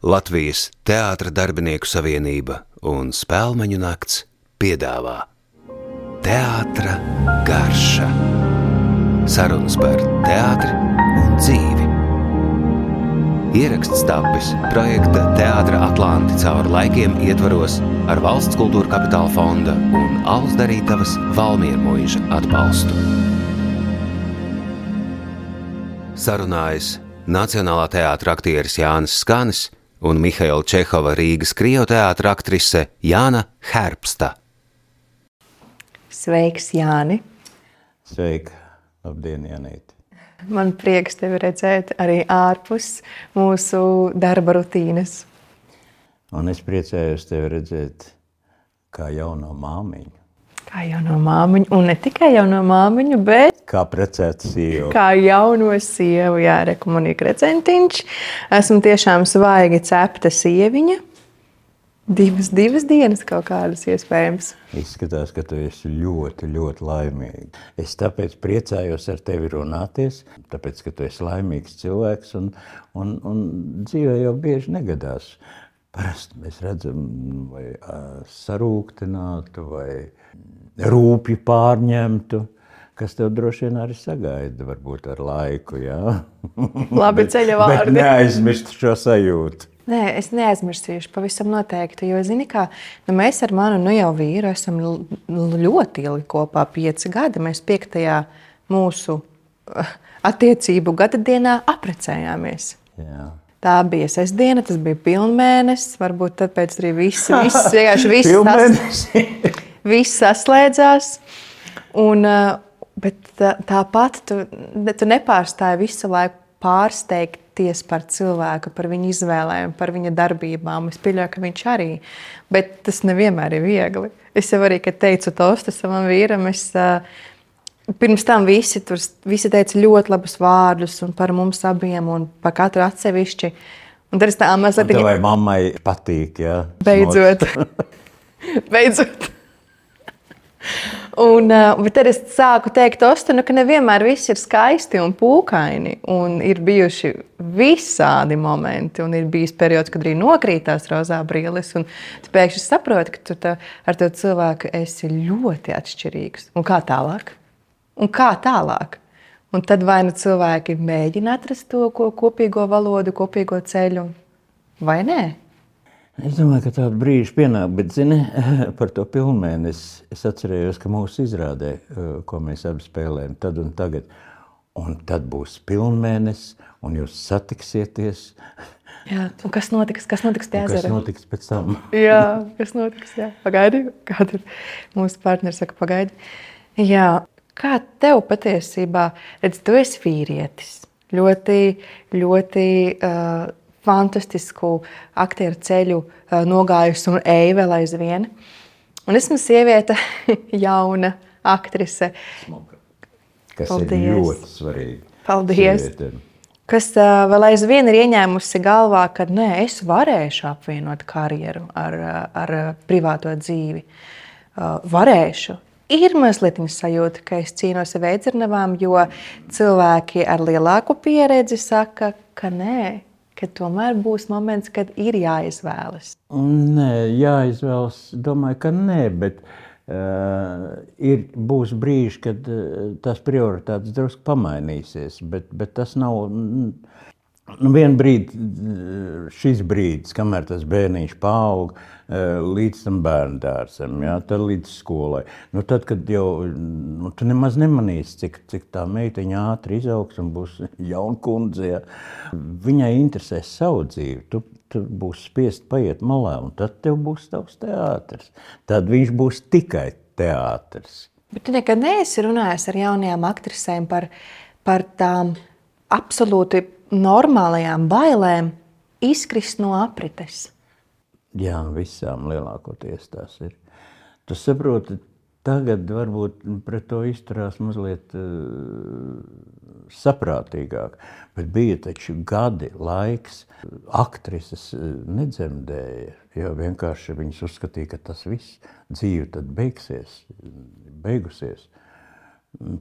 Latvijas Teātra darbinieku savienība un Spēlmeņu nakts piedāvā Teātra garša. Sarunas par teātri un dzīvi. Ieraksts tapis projekta Teātra Atlanti cauri laikiem ietvaros ar valsts kultūra kapitāla fonda un Alus Darītavas Valmiermuiža atbalstu. Sarunājas Nacionālā teātra aktieris Jānis Skanis un Mihaila Čehova Rīgas Krievu teātra aktrise Jāna Herbsta. Sveiks, Jāni! Sveika! Labdien, Janīti! Man prieks tevi redzēt arī ārpus mūsu darba rutīnas. Un es priecājos tevi redzēt kā jauno māmiņu. Kā jauno māmiņu, un ne tikai jauno māmiņu, bet Kā precēta sieva. kā jauno sievu. Jā, rekomunīgi recentiņš. Esmu tiešām svaigi cepta sieviņa. Divas, divas dienas kaut kādas iespējams. Izskatās, ka tu esi ļoti, ļoti laimīga. Es tāpēc priecājos ar tevi runāties, tāpēc, ka tu esi laimīgs cilvēks un, un, un dzīvē jau bieži negadās. Parasti mēs redzam, vai sarūktinātu, vai rūpju pārņemtu, kas tev droši vien arī sagaida, varbūt ar laiku. Jā? Labi Bet vārdi. neaizmirst šo sajūtu. Nē, es neaizmirsīšu, pavisam noteikti. Jo, zini, kā nu, mēs ar manu nu, jau vīru esam ļoti ilgi kopā, pieci gadi. Mēs piektajā mūsu eh, attiecību gada dienā apprecējāmies. Jā. Tā bija sestdiena, tas bija pilnmēnesis. Varbūt tāpēc arī viss, viss vienkārši viss. Viss saslēdzās. Un, eh, bet tā- tāpat tu, tu nepārstāji visu laiku pārsteigties par cilvēku, par viņa izvēlēm, par viņa darbībām. Es pieļauju, ka viņš arī. Bet tas nevienmēr ir viegli. Es jau arī, teicu tostu savam vīram, es, eh, pirms tam visi, tur, visi teica ļoti labus vārdus par mums abiem un par katru atsevišķi. Un tad es tā mazliet Tavai mammai patīk, jā. Beidzot. Beidzot. Un, uh, bet tad es sāku teikt, Ostenu, ka nevienmēr viss ir skaisti un pūkaini. Un ir bijuši visādi momenti, un ir bijis periods, kad arī nokrītās rozā brīlis. Tu pēkšņi saproti, ka tu tā, ar to cilvēku esi ļoti atšķirīgs. Un kā tālāk? Un kā tālāk? Un tad vai nu cilvēki mēģina atrast to ko, kopīgo valodu, kopīgo ceļu, vai nē? Es domāju, ka tāda brīža pienāk, bet, zini, par to pilnmēnesi es atcerējos, ka mūsu izrādē, eh, ko mēs abi spēlējam, tad un tagad, un tad būs pilnmēnesis, un jūs satiksieties. Jā, un kas notiks? Kas notiks pie Un Kas ezera? notiks pēc tam? Jā, kas notiks? Jā. Pagaidi, kā tur mūsu partneris saka, pagaidi. Jā, kā tev patiesībā, redz, tu esi vīrietis. Ļoti, ļoti uh, fantastisku aktieru ceļu nogājusi un eju vēl aizvien. Un esmu sieviete, jauna aktrise. Kas Paldies. ir ļoti svarīgi. Paldies. sievietēm. kas vēl aizvien ir ieņēmusi galvā, ka nē, es varēšu apvienot karjeru ar, ar privāto dzīvi. Varēšu. Ir mazliet sajūta, ka es cīnos ar veidzernavām, jo cilvēki ar lielāku pieredzi saka, ka nē, ka tomēr būs moments, kad ir jāizvēlas. Nē, jāizvēlas. Domāju, ka nē, bet uh, ir, būs brīži, kad uh, tās prioritātes drusku pamainīsies. Bet, bet tas nav. Nu, Vienu brīdi, uh, šis brīdis, kamēr tas bērniņš paaug uh, līdz tam bērnu dārzam, ja, tad līdz skolai. Nu, tad, kad jau nu, tu nemaz nemanīsi, cik, cik tā meitiņa ātri izaugs un būs jauna kundze, ja. viņai interesēs savu dzīvi. Tu, tu būsi spiests paiet malā, un tad tev būs tavs teātris. Tad viņš būs tikai teātris. Bet tu nekad neesi runājis ar jaunajām aktrisēm par, par tām absolūti normālajām bailēm izkrist no aprites. Jā, visām lielākoties tas ir. Tu saproti, tagad varbūt pret to izturās mazliet uh, saprātīgāk, bet bija taču gadi, laiks, aktrises eh, nedzemdēja, jo vienkārši viņas uzskatīja, ka tas viss dzīve tad beigsies, beigusies.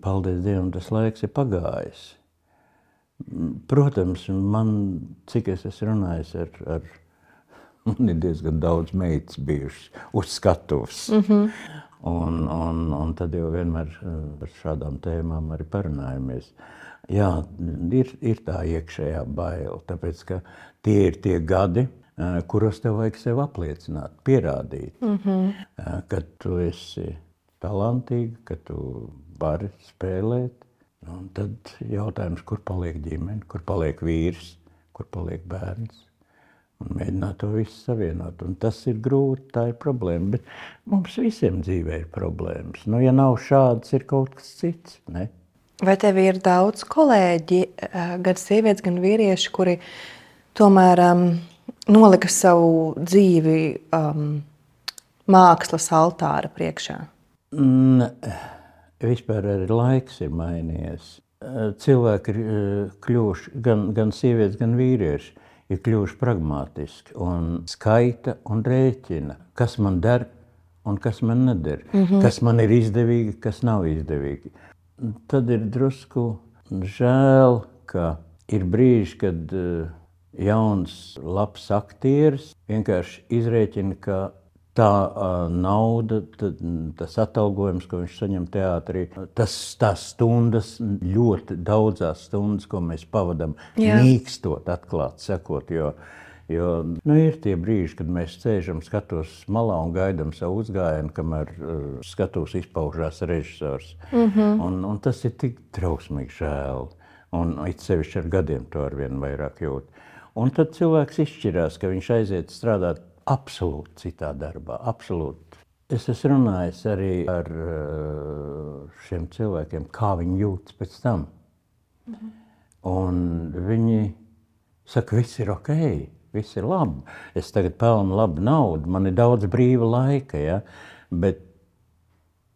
Paldies Dievam, tas laiks ir pagājis. Protams, man, cik es esmu runājis ar, ar Man ir diezgan daudz meitas bijušas uz skatuves. Mm -hmm. un, un, un tad jau vienmēr par šādām tēmām arī parunājamies. Jā, ir, ir tā iekšējā baila, tāpēc ka tie ir tie gadi, kuros tev vajag sev apliecināt, pierādīt, mm -hmm. ka tu esi talantīga, ka tu vari spēlēt. Un tad jautājums, kur paliek ģimene, kur paliek vīrs, kur paliek bērns. Un mēģināt to visu savienot. Un tas ir grūti, tā ir problēma. Bet mums visiem dzīvē ir problēmas. Nu, ja nav šāds, ir kaut kas cits. Ne? Vai tev ir daudz kolēģi, gan sievietes, gan vīrieši, kuri tomēr um, nolika savu dzīvi um, mākslas altāra priekšā? Mm, vispār arī laiks ir mainījies. Cilvēki ir kļuvuši, gan, gan sievietes, gan vīrieši, ir kļuvuši pragmatiski un skaita un rēķina, kas man der un kas man neder, mm -hmm. kas man ir izdevīgi, kas nav izdevīgi. Tad ir drusku žēl, ka ir brīži, kad uh, jauns, labs aktieris vienkārši izrēķina, ka tā uh, nauda, tas atalgojums, ko viņš saņem teātrī, tas tās stundas, ļoti daudzās stundas, ko mēs pavadām, mīkstot, atklāt, sekot. Jo, jo nu, ir tie brīži, kad mēs sēžam skatos malā un gaidām savu uzgājienu, kamēr uh, skatos izpaužās režisors. Mm -hmm. un, un tas ir tik trausmīgi žēl. Un it sevišķi ar gadiem to ar vien vairāk jūt. Un tad cilvēks izšķirās, ka viņš aiziet strādāt absolūti citā darbā. Absolūti. Es esmu runājis arī ar eh, šiem cilvēkiem, kā viņi jūtas pēc tam. Mhm. Un viņi saka, viss ir ok, viss ir labi. Es tagad pelnu labu naudu, man ir daudz brīva laika. Ja? Bet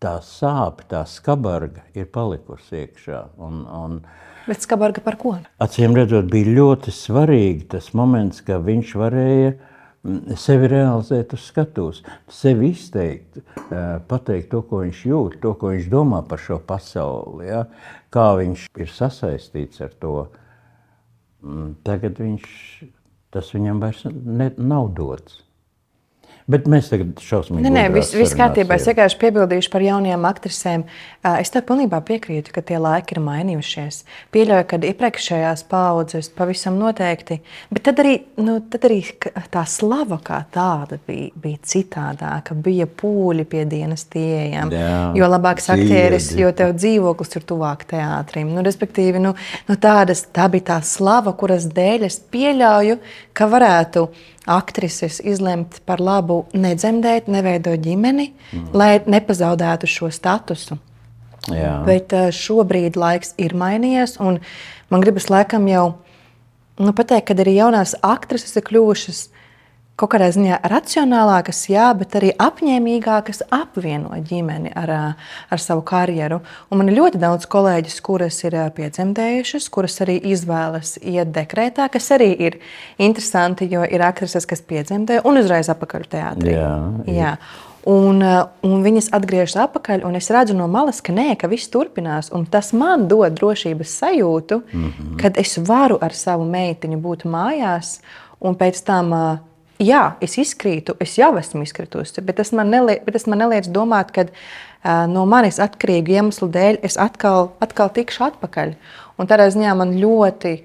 tā sāpe, tā skabarga ir palikusi iekšā. Un, un, Bet skabarga par ko? Acīm redzot, bija ļoti svarīgi tas moments, ka viņš varēja mm, sevi realizēt uz skatuves, sevi izteikt, pateikt to, ko viņš jūt, to, ko viņš domā par šo pasauli, ja? kā viņš ir sasaistīts ar to. Mm, tagad viņš, tas viņam vairs ne, nav dots. Bet mēs tagad šausmīgi. Nē, nē, viss vis kārtībā. Es vienkārši piebildīšu par jaunajām aktrisēm. Es tev pilnībā piekrītu, ka tie laiki ir mainījušies. Pieļauju, ka iepriekšējās paudzes pavisam noteikti, bet tad arī, nu, tad arī tā slava kā tāda bija, bija citādāka. Bija pūļi pie dienas pieejami. Jo labāks aktieris, jo tev dzīvoklis ir tuvāk teātrim. Nu, respektīvi, nu, nu, tādas, tā bija tā slava, kuras dēļ es pieļauju, ka varētu aktrises izlemt par labu nedzemdēt, neveidot ģimeni, mm. lai nepazaudētu šo statusu. Jā. Bet eh, šobrīd laiks ir mainījies, un man gribas laikam jau nu, pateikt, ka arī jaunās aktrises ir kļuvušas kaut kādā ziņā racionālākas, jā, bet arī apņēmīgākas apvieno ģimeni ar, ar savu karjeru. Un man ir ļoti daudz kolēģis, kuras ir piedzemdējušas, kuras arī izvēlas iet dekrētā, kas arī ir interesanti, jo ir aktrises, kas piedzemdē un uzreiz apakaļ teātrī. Jā, jā. Un, un viņas atgriežas atpakaļ, un es redzu no malas, ka nē, ka viss turpinās. Tas man dod drošības sajūtu, mm -hmm. kad es varu ar savu meitiņu būt mājās, un pēc tam uh, jā, es izkrītu, es jau esmu izkritusi, bet tas man, nelie, bet tas man neliedz domāt, ka uh, no manis atkarīgu iemeslu dēļ es atkal, atkal tikšu atpakaļ. Un tādā ziņā man ļoti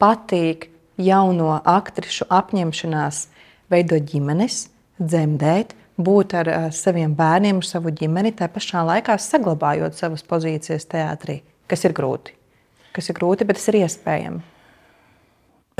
patīk jauno aktrišu apņemšanās veidot ģimenes, dzemdēt, būt ar uh, saviem bērniem, ar savu ģimeni, tā pašā laikā saglabājot savas pozīcijas teātrī, kas ir grūti. Kas ir grūti, bet tas ir iespējams.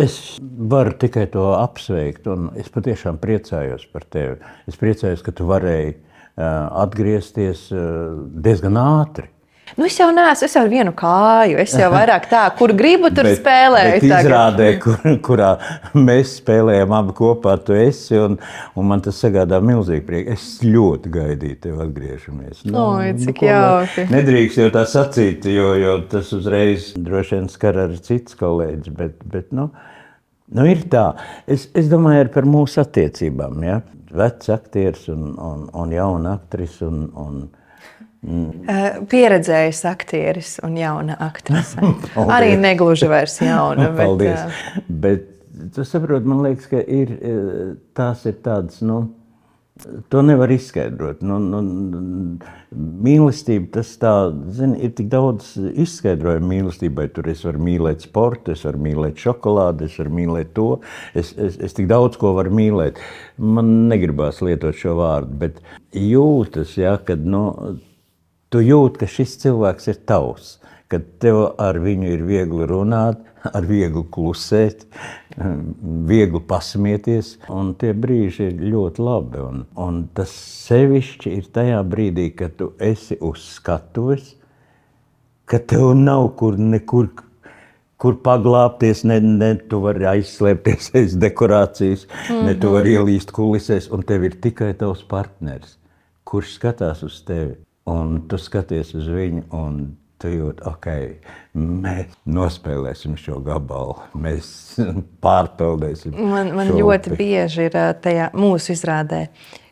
Es varu tikai to apsveikt, un es patiešām priecājos par tevi. Es priecājos, ka tu varēji uh, atgriezties uh, diezgan ātri. Nu, es jau neesmu, es jau ar vienu kāju, es jau vairāk tā, kur gribu, tur bet, spēlēju. Bet izrādē, kur, kurā mēs spēlējam abi kopā, tu esi, un, un man tas sagādā milzīgi prieku. Es ļoti gaidīju tevi atgriežamies. Nu, Oi, cik nu, jauki. Nedrīkst jau tā sacīt, jo, jo tas uzreiz droši vien skar arī cits kolēģis, bet, bet nu, Nu, ir tā. Es, es domāju par mūsu attiecībām. Ja? Vecs aktieris un, un, un jauna aktrise. Un, un, mm. Pieredzējis aktieris un jauna aktrise. Arī negluži vairs jauna. Bet, Paldies. Bet tu saproti, man liekas, ka ir, eh, tās ir tādas, nu, To nevar izskaidrot. Nu, nu, mīlestība, tas tā, zin, ir tik daudz izskaidrojumu mīlestībai. Tur es varu mīlēt sportu, es varu mīlēt šokolādi, es varu mīlēt to. Es, es, es tik daudz ko varu mīlēt. Man negribās lietot šo vārdu, bet jūtas, ja, kad nu, tu jūti, ka šis cilvēks ir tavs kad tev ar viņu ir viegli runāt, ar viegli klusēt, viegli pasmieties. Un tie brīži ir ļoti labi. Un, un tas sevišķi ir tajā brīdī, kad tu esi uz skatuves, ka tev nav kur nekur. Kur paglāpties, ne, ne tu vari aizslēpties aiz dekorācijas, mm -hmm. ne tu mhm. vari ielīst kulisēs, un tev ir tikai tavs partneris, kurš skatās uz tevi. Un tu skaties uz viņu, un tu jūti, ok, mēs nospēlēsim šo gabalu, mēs pārpildīsim. Man, man ļoti bieži ir tajā mūsu izrādē,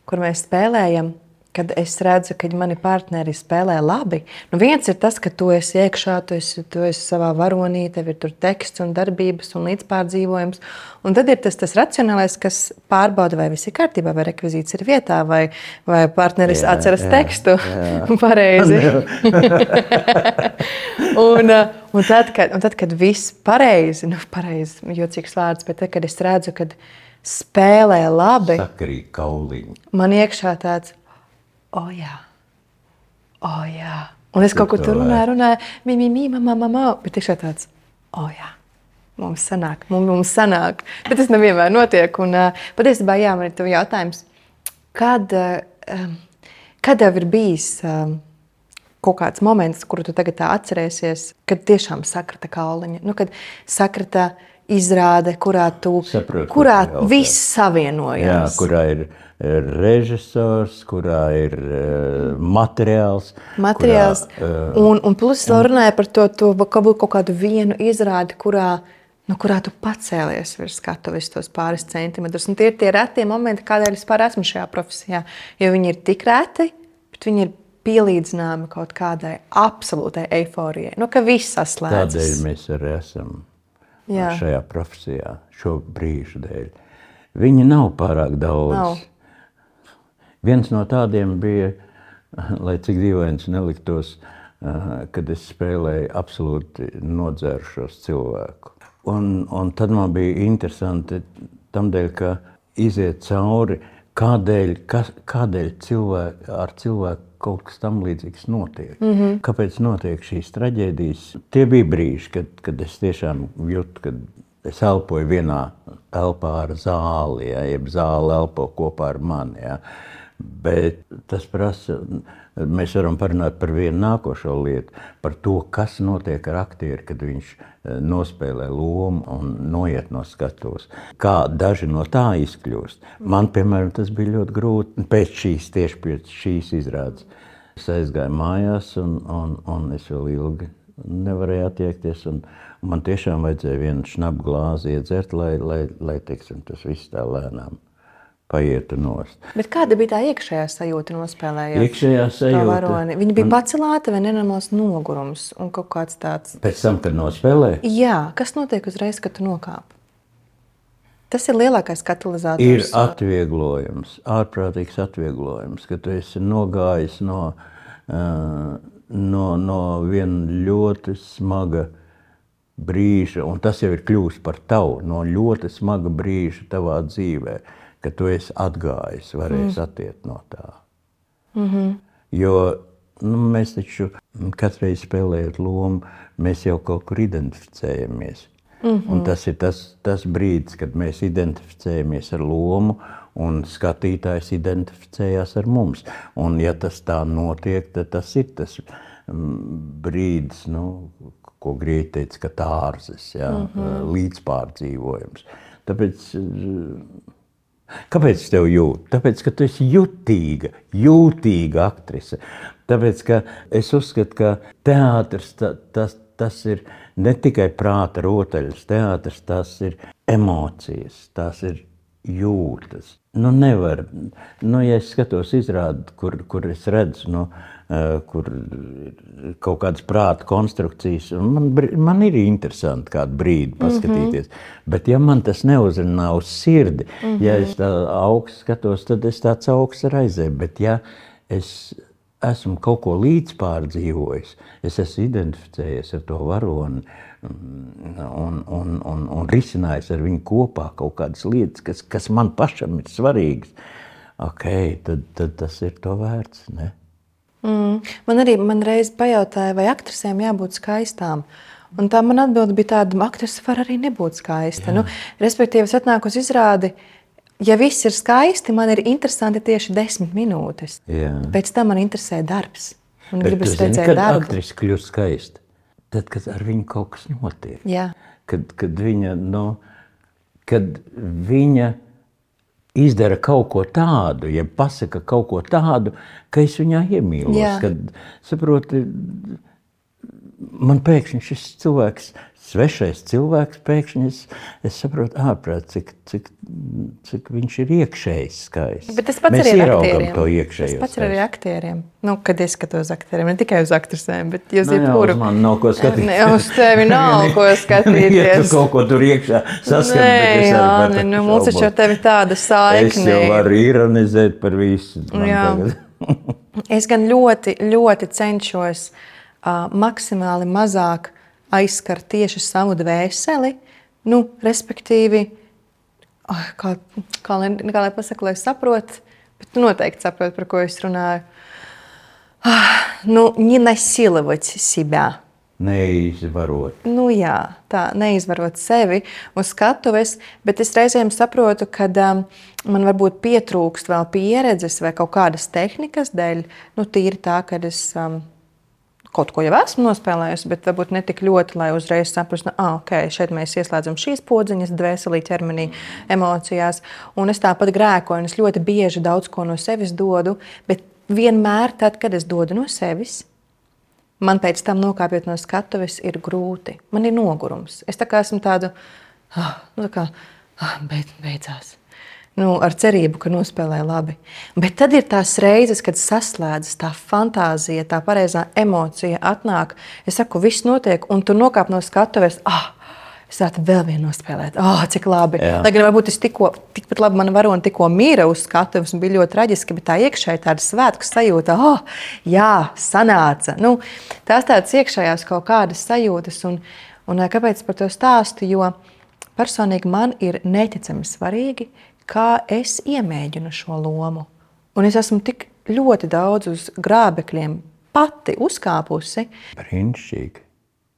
kur mēs spēlējam kad es redzu, ka mani partneri spēlē labi. Nu, viens ir tas, ka tu esi iekšā, tu esi, tu esi savā varonī, tev ir tur teksts un darbības un līdzpārdzīvojums. Un tad ir tas, tas racionālais, kas pārbauda, vai viss ir kārtībā, vai rekvizīts ir vietā, vai, vai partneris jā, atceras jā, tekstu jā. pareizi. un, un, tad, kad, un tad, kad viss pareizi, nu, pareizi, jocīgs vārds, bet tad, kad es redzu, kad spēlē labi, Sakrīt kauliņi. Man iekšā tāds, oh, jā, oh, jā. Un es kaut ko tur runāju, runāju, mīmī, mīmī, mamā, mamā, bet tiešām tāds, oh, jā. Mums sanāk, mums, mums sanāk. Bet tas nevienmēr notiek. Un, uh, patiesībā, jā, man ir tas jautājums, kad, uh, kad tev ir bijis uh, kaut kāds moments, kuru tu tagad atcerēsies, kad tiešām sakrita kauliņa, nu, kad sakrita izrāde, kurā tu Saprotu, kurā viss savienojas. Jā, kurā ir režisors, kurā ir uh, materiāls. materiāls. Kurā, uh, un, un plus vēl runāja par to, to kaut kādu vienu izrādi, kurā, nu, kurā tu pacēlies virs skatuves tos pāris centimetrus. Un tie ir tie retie momenti, kādēļ es vispār esmu šajā profesijā. Jo viņi ir tik reti, bet viņi ir pielīdzināmi kaut kādai absolūtai eiforijai. Nu, ka viss saslēdzas. Tādēļ mēs arī esam Jā. šajā profesijā, šo brīžu dēļ. Viņi nav pārāk daudz. Nav. Viens no tādiem bija, lai cik dīvains neliktos, kad es spēlēju absolūti nodzēršos cilvēku. Un, un tad man bija interesanti tam dēļ, ka iziet cauri, kādēļ, kas, kādēļ cilvēki, ar cilvēku kaut kas tam līdzīgs notiek. Mm -hmm. Kāpēc notiek šīs traģēdijas? Tie bija brīži, kad, kad es tiešām jūtu, ka es elpoju vienā elpā ar zāli, ja, jeb zāle elpo kopā ar mani. Ja. Bet tas prasa, mēs varam parunāt par vienu nākošo lietu, par to, kas notiek ar aktieru, kad viņš eh, nospēlē lomu un noiet no skatuves. Kā daži no tā izkļūst. Man, piemēram, tas bija ļoti grūti pēc šīs, tieši pēc šīs izrādes. Es aizgāju mājās, un, un, un es vēl ilgi nevarēju attiekties. Man tiešām vajadzēja vienu šnabu glāzi iedzert, lai, lai, lai teiksim, tas viss tā lēnām paietu nost. Bet kāda bija tā iekšējā sajūta nospēlējot? Iekšējā sajūta. Viņa bija pacelāta vai nenormāls nogurums un kaut kāds tāds. Pēc tam, kad nospēlēja? Jā, kas notiek uzreiz, kad tu nokāp? Tas ir lielākais katalizators. Ir atvieglojums, ārprātīgs atvieglojums, ka tu esi nogājis no, no, no viena ļoti smaga brīža, un tas jau ir kļuvis par tavu, no ļoti smaga brīža tavā dzīvēm ka tu esi atgājis, varēsi mm. attiekt no tā. Mm -hmm. Jo nu, mēs taču katru reizi spēlējot lomu, mēs jau kaut kur identificējamies. Mm -hmm. Un tas ir tas, tas brīdis, kad mēs identificējamies ar lomu, un skatītājs identificējās ar mums. Un, ja tas tā notiek, tad tas ir tas brīdis, nu, ko grieķi teica, ka tārzes, ja, mm -hmm. līdzpārdzīvojums. Tāpēc Kāpēc es tevi jūtu? Tāpēc, ka tu esi jutīga, jūtīga aktrise. Tāpēc, ka es uzskatu, ka teātris ta, tas, tas ir ne tikai prāta rotaļas, teātris tas ir emocijas, tas ir jūtas. Nu, nevar. Nu, ja es skatos izrādi, kur, kur es redzu, nu, uh, kur ir kaut kādas prāta konstrukcijas, man, man ir interesanti kādu brīdi paskatīties. Mm -hmm. Bet, ja man tas neuzrunā uz sirdi, mm -hmm. ja es tā augstu skatos, tad es tāds augsts raizē. Bet, ja es esmu kaut ko līdzpārdzīvojis, es esmu identificējies ar to varoni un, un, un, un risinājis ar viņu kopā kaut kādas lietas, kas, kas man pašam ir svarīgas, okay, tad, tad tas ir to vērts. Ne? Mm. Man arī man reiz pajautāja, vai aktrisēm jābūt skaistām. Un tā man atbilde bija tāda, ka aktrise var arī nebūt skaista. Jā. Nu, respektīvi, es atnāku uz izrādi. Ja viss ir skaisti, man ir interesanti tieši desmit minūtes. Jā. Pēc tam man interesē darbs. Man gribas redzēt, kā aktrise kļūst skaista tad, kad ar viņu kaut kas notiek. Jā. Kad, kad, viņa, nu, kad viņa izdara kaut ko tādu, ja pasaka kaut ko tādu, ka es viņā iemīlos. Kad saproti, man pēkšņi šis cilvēks svešais cilvēks, pēkšņi es, es saprotu, ārprāt, cik, cik, cik viņš ir iekšēji skaists. Bet tas pats Mēs arī ar aktieriem. to iekšēji. Tas pats ir arī aktieriem. Nu, kad es skatos uz aktieriem, ne tikai uz aktrisēm, bet jūs zināt, kur. Man nav ko skatīties. Ne, uz tevi nav ko skatīties. ja tu kaut ko tur iekšā saskati, Nē, jā, ne, nu, mums taču ar tevi tāda saikne. Es jau varu ironizēt par visu. es gan ļoti, ļoti cenšos uh, maksimāli mazāk aizskar tieši savu dvēseli, nu, respektīvi, oh, kā, kā, lai, kā lai pasakā, lai saprotu, bet tu noteikti saproti, par ko es runāju. Ah, nu, не насиловать себя. Neizvarot. Nu, jā, tā neizvarot sevi uz skatuves, bet es reizēm saprotu, ka um, man varbūt pietrūkst vēl pieredzes vai kaut kādas tehnikas dēļ. Nu, tīri tā, ka es um, kaut ko jau esmu nospēlējusi, bet varbūt ne tik ļoti, lai uzreiz saprastu, ka ah, okay, šeit mēs ieslēdzam šīs podziņas, dvēselī, ķermenī, emocijās. Un es tāpat grēkoju, un es ļoti bieži daudz ko no sevis dodu, bet vienmēr tad, kad es dodu no sevis, man pēc tam nokāpjot no skatuves ir grūti. Man ir nogurums. Es tā kā esmu tādu, ah, nu tā kā, ah, beid, beidzās nu, ar cerību, ka nospēlē labi. Bet tad ir tās reizes, kad saslēdzas tā fantāzija, tā pareizā emocija atnāk. Es saku, viss notiek, un tu nokāp no skatuves. Ah, Es tādu vēl vienu nospēlēt. Oh, cik labi. Jā. Lai gan varbūt es tikko, tikpat labi mana varona tikko mīra uz skatuves un bija ļoti traģiski, bet tā iekšēji tāda svētku sajūta. Oh, jā, sanāca. Nu, tās tādas iekšējās kaut kādas sajūtas. Un, un kāpēc par to stāstu? Jo personīgi man ir neticami svarīgi, kā es iemēģinu šo lomu. Un es esmu tik ļoti daudz uz grābekļiem pati uzkāpusi. Brīnišķīgi.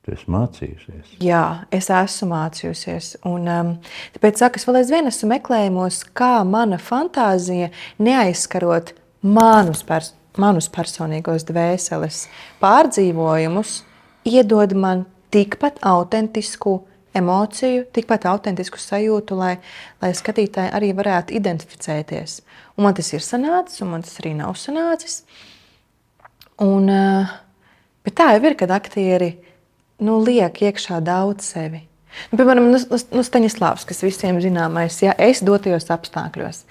Tu esi mācījusies. Jā, es esmu mācījusies. Un, um, tāpēc saku, es vēl aizvien esmu meklējumos, kā mana fantāzija neaizskarot manus, pers manus personīgos dvēseles pārdzīvojumus, iedod man tikpat autentisku emociju, tikpat autentisku sajūtu, lai, lai skatītāji arī varētu identificēties. Un man tas ir sanācis, un man tas arī nav sanācis. Un, eh, bet tā jau ir, kad aktieri nu, liek iekšā daudz sevi. Nu, piemēram, nu, Staņislavs, kas visiem zināmais, ja es dotajos apstākļos.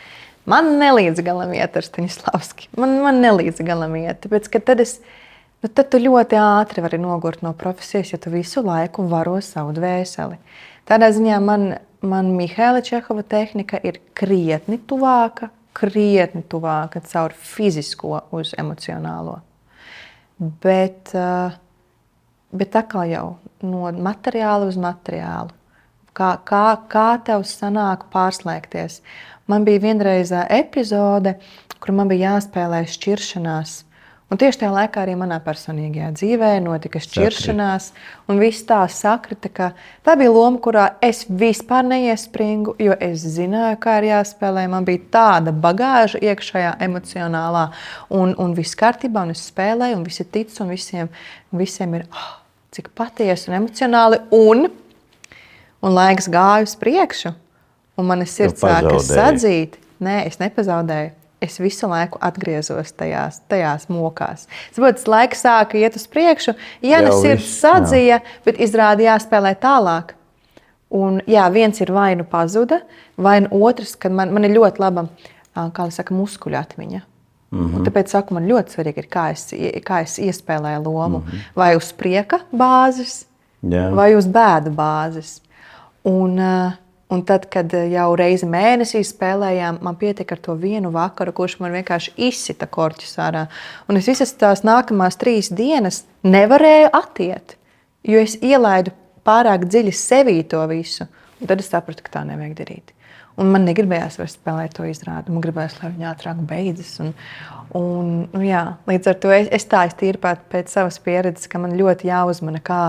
Man nelīdz galam iet ar Staņislavski. Man, man nelīdz galam iet, tāpēc, ka tad es esmu nu, tad tu ļoti ātri vari nogurt no profesijas, ja tu visu laiku varo savu dvēseli. Tādā ziņā man, man Mihaila Čehova tehnika ir krietni tuvāka, krietni tuvāka caur fizisko uz emocionālo. Bet, eh, bet atkal jau no materiāla uz materiālu. Kā, kā, kā tev sanāk pārslēgties? Man bija vienreizē epizode, kur man bija jāspēlē šķiršanās Un tieši tajā laikā arī manā personīgajā dzīvē notika šķiršanās, un viss tā sakrita, ka tā bija loma, kurā es vispār neiespringu, jo es zināju, kā ir jāspēlē. Man bija tāda bagāža iekšējā, emocionālā, un, un viss kārtībā, un es spēlēju, un visi tic, un visiem, visiem ir oh, cik patiesi un emocionāli. Un, un laiks gāja uz priekšu, un manas sirds sāka sadzīt. Nē, es nepazaudēju es visu laiku atgriezos tajās, tajās mokās. Saprotu, tas laiks sāka iet uz priekšu, ja ne sirds sadzīja, bet izrādījās jāspēlē tālāk. Un, jā, viens ir vai nu pazuda, vai nu otrs, kad man, man ir ļoti laba kā saka, muskuļu atmiņa. Mm -hmm. Un tāpēc saku, man ļoti svarīgi ir, kā es, kā es iespēlēju lomu. Mm -hmm. Vai uz prieka bāzes, Jā. vai uz bēdu bāzes. Un, un tad, kad jau reizi mēnesī spēlējām, man pietika ar to vienu vakaru, kurš man vienkārši izsita korķus ārā. Un es visas tās nākamās trīs dienas nevarēju atiet, jo es ielaidu pārāk dziļi sevī to visu. Un tad es sapratu, ka tā nevajag darīt. Un man negribējās vairs spēlēt to izrādi. Man gribējās, lai viņa ātrāk beidzas. Un, un, nu, jā, līdz ar to es, es tā es tīri pēc savas pieredzes, ka man ļoti jāuzmana, kā,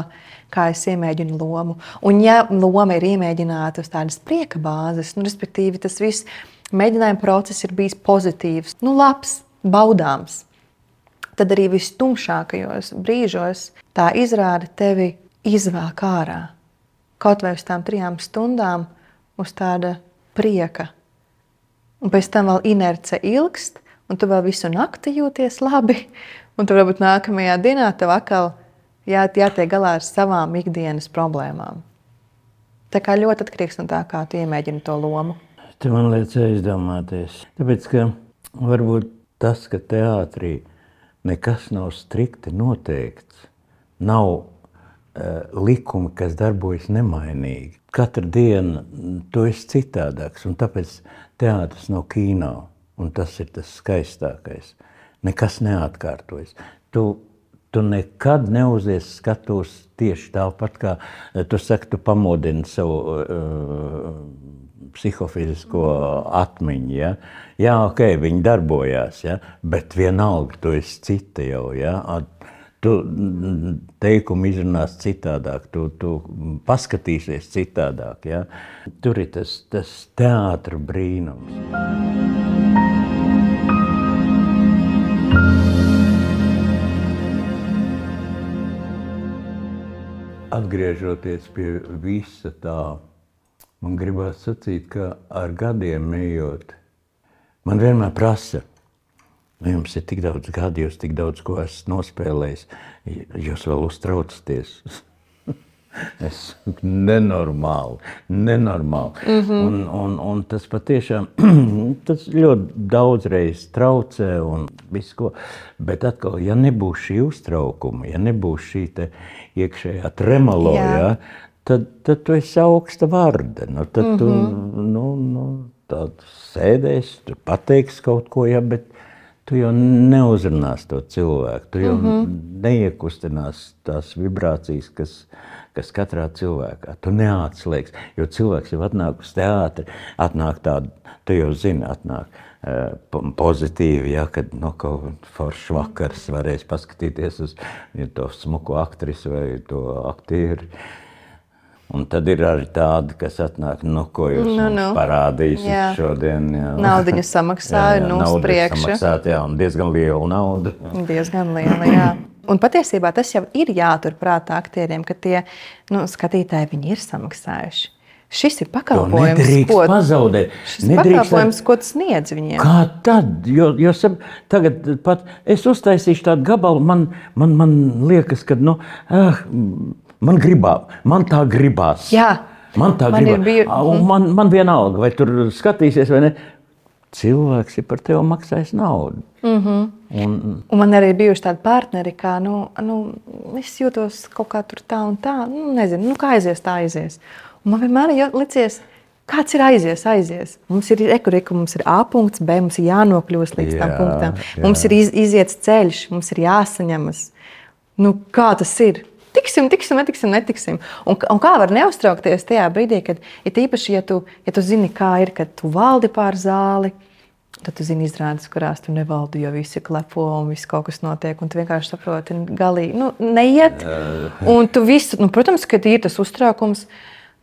kā es iemēģinu lomu. Un, ja loma ir iemēģināta uz tādas prieka bāzes, nu, respektīvi tas viss mēģinājuma process ir bijis pozitīvs, nu, labs, baudāms, tad arī vistumšākajos brīžos tā izrāde tevi izvēlēt ārā. Kaut vai uz tām trijām stundām, uz tāda prieka. Un pēc tam vēl inerce ilgst, un tu vēl visu nakti jūties labi. Un tur varbūt nākamajā dienā tev atkal jā, jātiek galā ar savām ikdienas problēmām. Tā kā ļoti atkarīgs no tā, kā tu iemēģini to lomu. Tu man liekas, aizdomāties. Tāpēc, ka varbūt tas, ka teātrī nekas nav strikti noteikts, nav likumi, kas darbojas nemainīgi. Katru dienu tu esi citādāks, un tāpēc teātris nav kino, un tas ir tas skaistākais. Nekas neatkārtojas. Tu, tu nekad neuzies skatos tieši tāpat, kā eh, tu saki, tu pamodini savu uh, psihofizisko atmiņu. Ja? Jā, ok, viņi darbojās, ja? bet vienalga tu esi cita jau. Ja? Tu teikumu izrunās citādāk, tu, tu paskatīsies citādāk. Ja? Tur ir tas, tas teātris brīnums. Atgriežoties pie visa tā, man gribās sacīt, ka ar gadiem ejot, man vienmēr prasa, Nu, jums ir tik daudz gadu, jūs tik daudz ko esat nospēlējis. Jūs vēl uztraucaties. es nenormāli, nenormāli. Mm -hmm. un, un, un tas patiešām tas ļoti daudzreiz traucē un visu ko. Bet atkal, ja nebūs šī uztraukuma, ja nebūs šī iekšējā tremolo, ja, tad, tad tu esi augsta vārda. Nu, tad mm -hmm. tu mhm. nu, nu, sēdēsi, tu pateiksi kaut ko, ja, bet tu jau neuzrunās to cilvēku. Tu jau mm -hmm. neiekustinās tās vibrācijas, kas, kas katrā cilvēkā. Tu neatslēgsi, jo cilvēks jau atnāk uz teātri, atnāk tādu, tu jau zini, atnāk. Uh, pozitīvi, ja, kad no kaut kāda forša vakars varēs paskatīties uz ja, to smuku aktrisi vai to aktieru. Uh, Un tad ir arī tādi, kas atnāk, nu, ko jūs nu, nu. parādīsiet šodien. Naudu samaksāja, nu, uz priekšu. Samaksāt, jā, un diezgan liela nauda. Diezgan liela, jā. Un patiesībā tas jau ir jāturprātā aktieriem, ka tie nu, skatītāji viņi ir samaksājuši. Šis ir pakalpojums, ko pazaudēt. Šis ir pakalpojums, ko tas sniedz viņiem. Kā tad? Jo, jo tagad pat es uztaisīšu tādu gabalu, man, man, man liekas, ka, nu, ah, Man gribās, man tā gribās. Jā, man tā man gribās. Bija... Un man, man vienalga, vai tur skatīsies vai ne. Cilvēks ir par tevi maksājis naudu. Mm -hmm. un, un man arī bija tādi partneri, kā nu, nu, es jūtos kaut kā tā un tā. Nu, nezinu, nu, kā aizies, tā aizies. Un man vienmēr ir licies, kāds ir aizies, aizies. Mums ir ekurika, mums ir A punkts, B, mums ir jānokļūst līdz jā, tam punktam. Jā. Mums ir iz, iziets ceļš, mums ir jāsaņemas. Nu, kā tas ir? Tiksim, tiksim, netiksim, netiksim. Un, un kā var neuztraukties tajā brīdī, kad ir īpaši, ja tu, ja tu zini, kā ir, kad tu valdi pār zāli. Tad tu zini, izrādes, kurās tu nevaldi, jo visi klepo un viss kaut kas notiek. Un tu vienkārši saproti, galīgi nu, neiet. Un tu visu, nu, protams, ka ir tas uztraukums.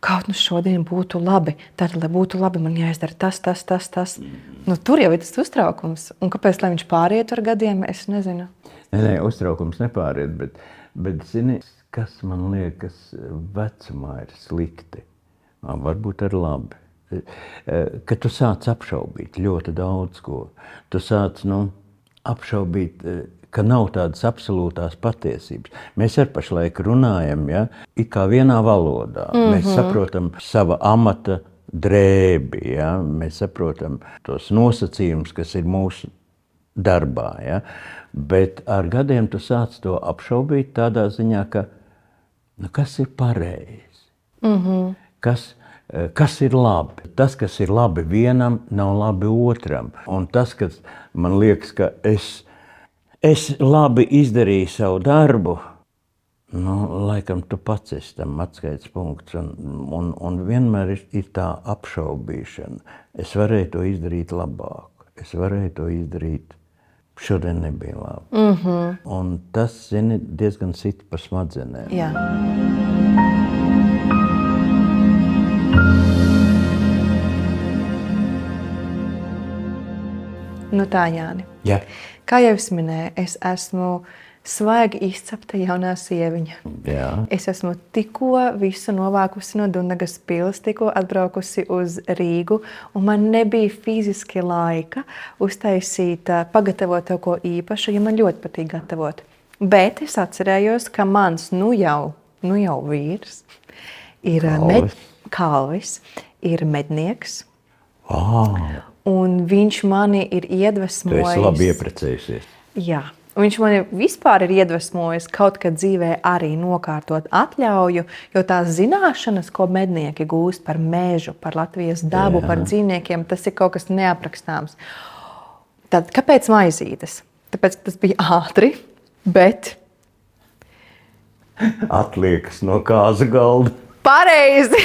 Kaut nu šodien būtu labi. Tad, lai būtu labi, man jāizdara tas, tas, tas. tas. Nu, tur jau ir tas uztraukums. Un kāpēc viņš pāriet ar gadiem, es nezinu. Nē, nē uztraukums nepāriet. Bet, bet zini, kas man liekas, vecumā ir slikti, varbūt arī labi. Kad tu sāc apšaubīt ļoti daudz ko, tu sāc nu, apšaubīt, ka nav tādas absolūtās patiesības. Mēs ar pašlaik runājam, ja, it kā vienā valodā. Mm -hmm. Mēs Mhm. saprotam sava amata drēbi, ja. mēs saprotam tos nosacījumus, kas ir mūsu darbā. Ja. Bet ar gadiem tu sāc to apšaubīt tādā ziņā, ka nu, kas ir pareizi. Mm -hmm. kas, eh, kas ir labi? Tas, kas ir labi vienam, nav labi otram. Un tas, kas man liekas, ka es, es labi izdarīju savu darbu, nu, laikam tu pats esi tam atskaites punkts. Un, un, un vienmēr ir, ir tā apšaubīšana. Es varēju to izdarīt labāk, es varēju to izdarīt. Šodien nebija labi. Mm -hmm. Un tas zini, diezgan sit pa smadzenēm. Jā. Nu tā, Jāni. Ja. Kā jau es minēju, es esmu svaigi izcepta jaunā sieviņa. Jā. Es esmu tikko visu novākusi no Dunagas pilas, tikko atbraukusi uz Rīgu, un man nebija fiziski laika uztaisīt, pagatavot kaut ko īpašu, jo man ļoti patīk gatavot. Bet es atcerējos, ka mans nu jau, nu jau vīrs ir ā, med, Kalvis. kalvis, ir mednieks, Oh, un viņš mani ir tu esi iedvesmojis. labi iepriecējusies. Jā. Viņš man vispār ir iedvesmojis kaut kad dzīvē arī nokārtot atļauju, jo tās zināšanas, ko mednieki gūst par mežu, par Latvijas dabu, Jā. par dzīvniekiem, tas ir kaut kas neaprakstāms. Tad kāpēc maizītes? Tāpēc tas bija ātri, bet Atliekas no kāza galda. pareizi.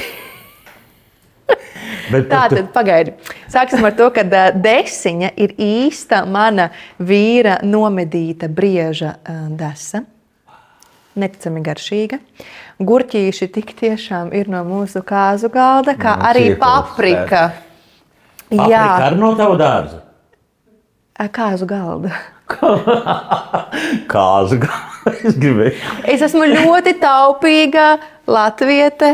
Bet Tā tad pagaidi. Sāksim ar to, ka desiņa ir īsta mana vīra nomedīta brieža desa. Neticami garšīga. Gurķīši tik tiešām ir no mūsu kāzu galda, kā Nu, arī paprika. Paprika Jā, ar no tava dārza. kāzu galda. Kāza galda. Es gribēju. Es esmu ļoti taupīga latviete.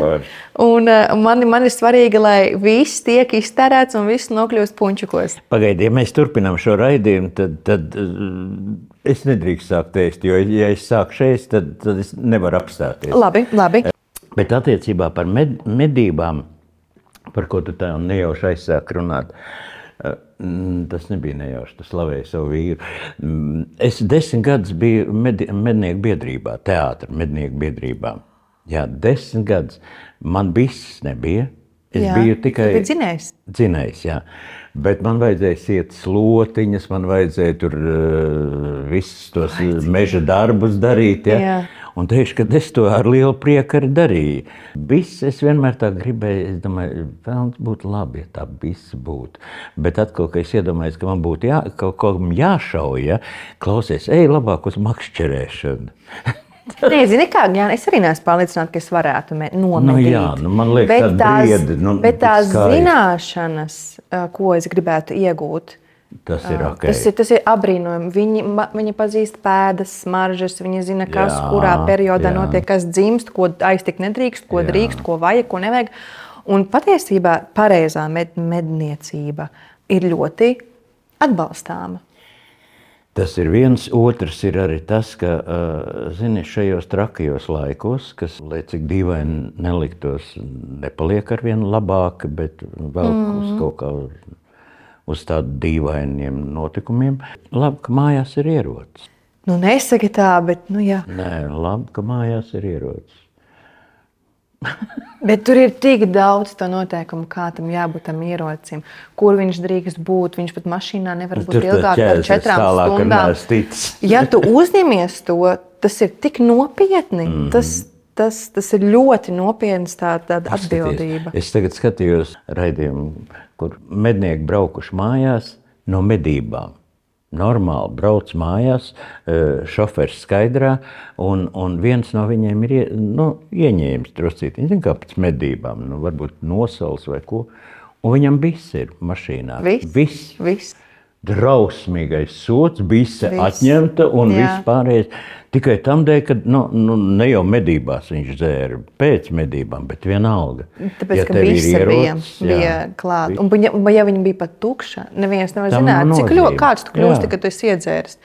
Un ā, man, man ir svarīgi, lai viss tiek iztērēts un viss nokļūst puņķukos. Pagaidiet, ja mēs turpinām šo raidījumu, tad, tad uh, es nedrīkstu sākt ēst. Jo, ja es sāku šeit, tad, tad es nevaru apstāties. Labi, labi. Bet attiecībā par med, medībām, par ko tu tā nejauši aizsāki runāt, eh, mm, tas nebija nejauši. Tu slavēji savu vīru. Mm, Es desmit gadus biju medi, mednieku biedrībā, teātris mednieku biedrībā. Jā, desmit gadus. Man viss nebija. Es Jā, biju tikai dzinējs. dzinējs. Jā. Bet man vajadzēja iet slotiņas, man vajadzēja tur uh, visus tos uh, meža darbus darīt. Ja? Jā. Un tieši, kad es to ar lielu prieku arī darīju, viss es vienmēr tā gribēju, es domāju, vēlams būtu labi, ja tā viss būtu. Bet atkal, kad es iedomājos, ka man būtu jā, kaut ko jāšauj, ja? klausies, ej labāk uz makšķerēšanu. Nē, zini, kā jā, es arī neesmu pārliecināta, ka es varētu nomedīt. Nu jā, nu man liekas, bet tās, briedi, nu, bet tās skaisti. zināšanas, ā, ko es gribētu iegūt, Tas ir ok. tas ir, tas ir apbrīnojami. Viņi, viņi pazīst pēdas, smaržas, viņi zina, kas Jā, kurā periodā jā. notiek, kas dzimst, ko aiztikt nedrīkst, ko Jā. drīkst, ko vajag, ko nevajag. Un patiesībā pareizā med, medniecība ir ļoti atbalstāma. Tas ir viens, otrs ir arī tas, ka, zini, šajos trakajos laikos, kas, lai cik dīvaini neliktos, nepaliek ar vien labāk, bet vēl mm. uz kaut kā uz tādiem dīvainiem notikumiem. Labi, ka mājās ir ierocis. Nu, nesaki tā, bet, nu, jā. Nē, labi, ka mājās ir ierocis. Bet tur ir tik daudz to noteikumu, kā tam jābūt tam ierocim, kur viņš drīkst būt. Viņš pat mašīnā nevar būt ilgāk par četrām stundām. Ja tu uzņemies to, tas ir tik nopietni. Mm. Tas, tas, tas ir ļoti nopietns tā, tāda atbildība. Es tagad skatījos raidījumu, kur mednieki braukuši mājās no medībām. Normāli brauc mājās, eh, šofers skaidrā, un, un viens no viņiem ir ie, nu, ieņēmis druscīt. Viņš kā pēc medībām, nu, varbūt nosals vai ko. Un viņam viss ir mašīnā. Viss. viss Viss. Drausmīgais sots, bija Viss. atņemta un Jā. viss pārējais. Tikai tam dēļ, ka nu, nu, ne jau medībās viņš dzēra, pēc medībām, bet vienalga. Tāpēc, ka tev ir visi bija, bija klāta. Un, ja, ja viņa bija pat tukša, neviens nevar zināt, cik ļoti kāds tu kļūsti, kad tu esi iedzēris.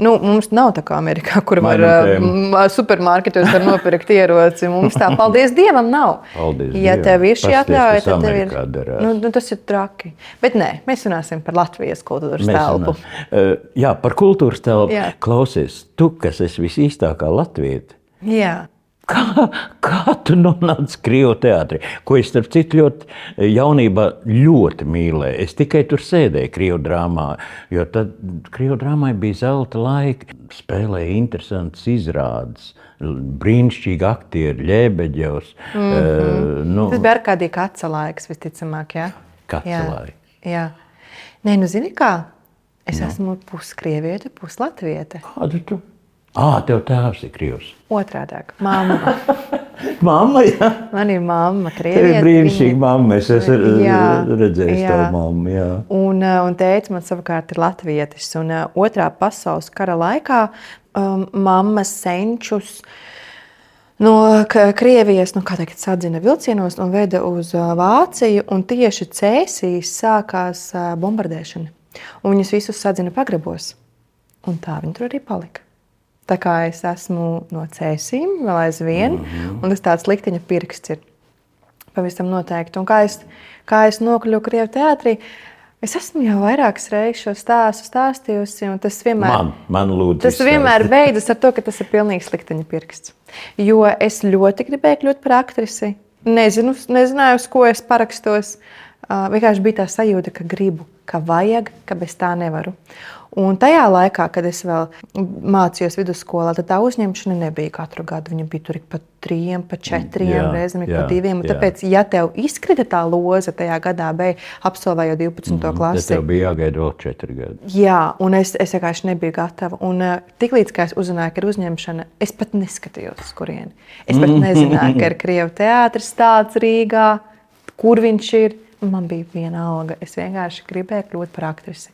Nu, mums nav tā kā Amerikā, kur var uh, supermarketos var nopirkt ieroci. Mums tā, paldies Dievam, nav. Paldies ja Dievam. tev ir šī atļauja, tad tev ir. Darās. Nu, nu, tas ir traki. Bet nē, mēs runāsim par Latvijas kultūras Mēs telpu. Uh, jā, par kultūras telpu. Jā. Klausies, tu, kas esi visīstākā latvieta, Jā. Kā, kā tu nonāci Krievijas teātrī? Ko es, starp citu, ļoti jaunībā ļoti mīlēju. Es tikai tur sēdēju Krievijas drāmā, jo tad Krievijas drāmai bija zelta laika. Spēlēja interesantas izrādes. Brīnišķīgi aktieri, Ļebeģevs. Mm. -hmm. uh, nu, Tas bija ar kādī kaca laiks, visticamāk. Jā. Kaca Jā. laika. Jā. Nē, nu zini kā? Es no. esmu puskrieviete, puslatviete. Kādu tu? Ah, tev tēvs ir Krievs. Otrādāk, mamma. Mamma, jā. Man ir mamma, Tev ir krieviete. brīnišķīga viņa- mamma. Es esmu Jā, redzējis jā. tavu mammu. Jā. Un, un tēvs man savukārt ir latvietis. Un, otrā pasaules kara laikā um, mamma senčus no Krievijas nu, kā teikt, sadzina vilcienos un veda uz Vāciju. Un tieši Cēsīs sākās bombardēšana. Un viņus visus sadzina pagrabos. Un tā viņi tur arī palika. Tā kā es esmu no cēsīm, vēl aizvien, mm -hmm. un tas tāds likteņa pirksts ir pavisam noteikti. Un kā es, kā es nokļuvu Krievijas teātrī, es esmu jau vairākas reizes šo stāstu stāstījusi, un tas vienmēr. Man, man lūdzu. Tas vienmēr beidzas ar to, ka tas ir pilnīgs likteņa pirksts. Jo es ļoti gribēju kļūt par aktrisi. Nezinu, nezināju, uz ko es parakstos. Uh, vienkārši bija tā sajūta, ka gribu, ka vajag, ka bez tā nevaru. Un tajā laikā, kad es vēl mācījos vidusskolā, tad tā uzņemšana nebija katru gadu. Viņa bija tur pa trim, pa četriem reizēm, pa diviem. Jā. Tāpēc, ja tev izkrita tā loza tajā gadā, beig, absolvējot 12. Tad klasi, tev bija jāgaida vēl četri gadi. Jā, un es, es vienkārši nebiju gatava. Un uh, tiklīdz es uzzināju, ka ir uzņemšana, es pat neskatījos, uz kurieni. Es pat nezināju, ka ir Krievijas teātris tāds Rīgā, kur viņš ir. Man bija viena alga. Es vienkārši gribēju kļūt par aktrisi.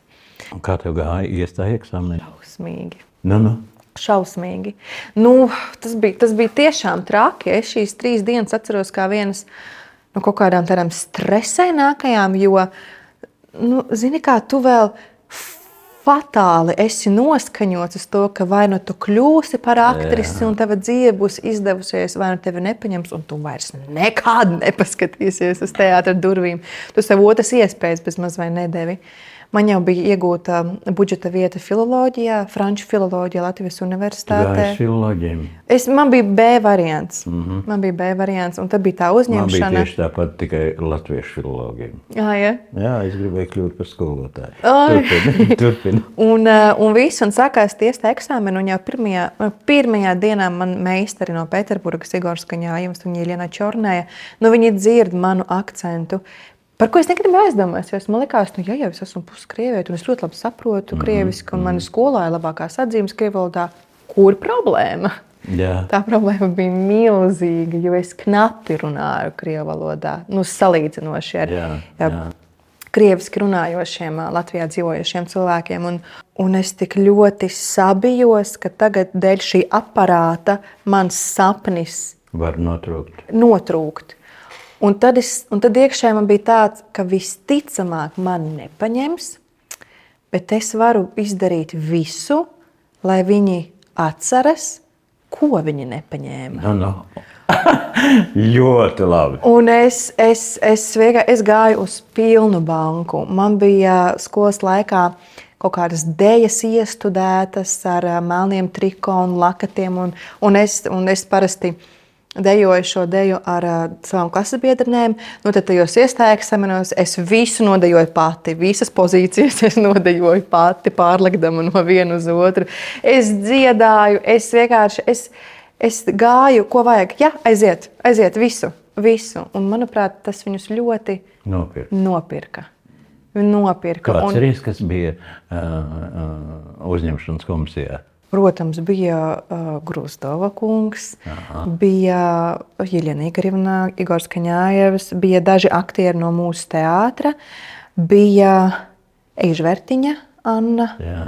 Un Kā tev gāja iestāja eksāmenī? Šausmīgi. Nu, nu. Šausmīgi. Nu, tas, bija, tas bija tiešām traki. Es šīs trīs dienas atceros kā vienas no kaut kādām tādām stresainākajām, jo, nu, zini, kā tu vēl fatāli esi noskaņots uz to, ka vai nu tu kļūsi par aktrisi, un tava dzīve būs izdevusies, vai nu tevi nepaņems, un tu vairs nekad nepaskatīsies uz teātra durvīm. Tu sev otras iespējas bez maz vai nedevi. Man jau bija iegūta budžeta vieta filozofijā, franču filozofijā Latvijas Universitātē. Es, man bija B variants. Mm -hmm. Man bija B variants, un tad bija tā Man bija uzņemšana. tieši tāpat tikai latviešu filologiem. Jā, ja. Jā, es gribēju kļūt par skolotāju. Turpini, turpini. Un, eh, un viss, un sākās tiesa eksāmena. Un jau pirmajā, pirmajā dienā man meistari no Pēterburgas, Igors Kaņājums un Iļana Čornēja, nu, viņi dzird manu akcentu. Par ko es negribēju aizdomāties, jo es man likās, nu, ja jau es esmu puskrieviete, un es ļoti labi saprotu mm -hmm. krieviski, un manā skolā ir labākās atzīmes krievalodā, kur problēma? Jā. Tā problēma bija milzīga, jo es knapi runāju krievu valodā, nu, salīdzinoši ar Jā, jā, krieviski runājošiem, Latvijā dzīvojošiem cilvēkiem. Un, un es tik ļoti sabijos, ka tagad dēļ šī aparāta mans sapnis Var notrūkt. notrūkt. Un tad, es, un tad iekšā man bija tāds, ka visticamāk man nepaņems, bet es varu izdarīt visu, lai viņi atceras, ko viņi nepaņēma. Nu, nu. ļoti labi. Un es, es, es, vienkār- es gāju uz pilnu banku. Man bija skolas laikā kaut kādas dēļas iestudētas ar melniem triko un lakatiem. Un, un, es, un es parasti dejoju šo deju ar uh, savām klases biedrenēm. Nu, tad tajos eksāmenos es visu nodejoju pati. Visas pozīcijas es nodejoju pati, pārlikdama no viena uz otru. Es dziedāju, es vienkārši. Es, Es gāju, ko vajag. Jā, aiziet, aiziet visu, visu. Un, manuprāt, tas viņus ļoti nopirka. Viņi nopirka. Kāds Un, ir īsts, kas bija uh, uh, uzņemšanas komisijā? Protams, bija uh, Grūzdova kungs, Aha. bija Jeļena Igarivna, Igors Kaņājevs, bija daži aktieri no mūsu teātra, bija Eižvertiņa Anna, Jā.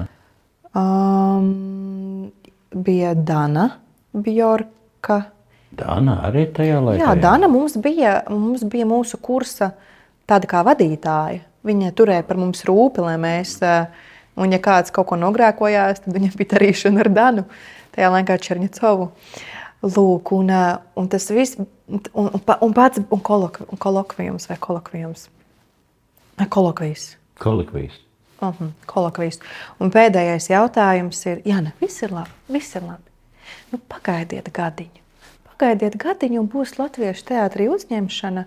um, bija Dana Bjorka. Dāna arī tajā laikā. Jā, Dana mums bija, mums bija mūsu kursa tāda kā vadītāja. Viņa turēja par mums rūpi, lai mēs, eh, Un, ja kāds kaut ko nogrēkojās, tad viņam bija darīšana ar Danu, tajā laikā Černicovu. Lūk, un, un tas viss, un, un, un pats un kolok, un kolokvijums vai kolokvijums. Kolokvijas. Kolokvijas. Uh -huh, kolokvijas. Un pēdējais jautājums ir, jā, ne, viss ir labi, viss ir labi. Nu, pagaidiet gadiņu. Pagaidiet gadiņu un būs latviešu teātrī uzņemšana,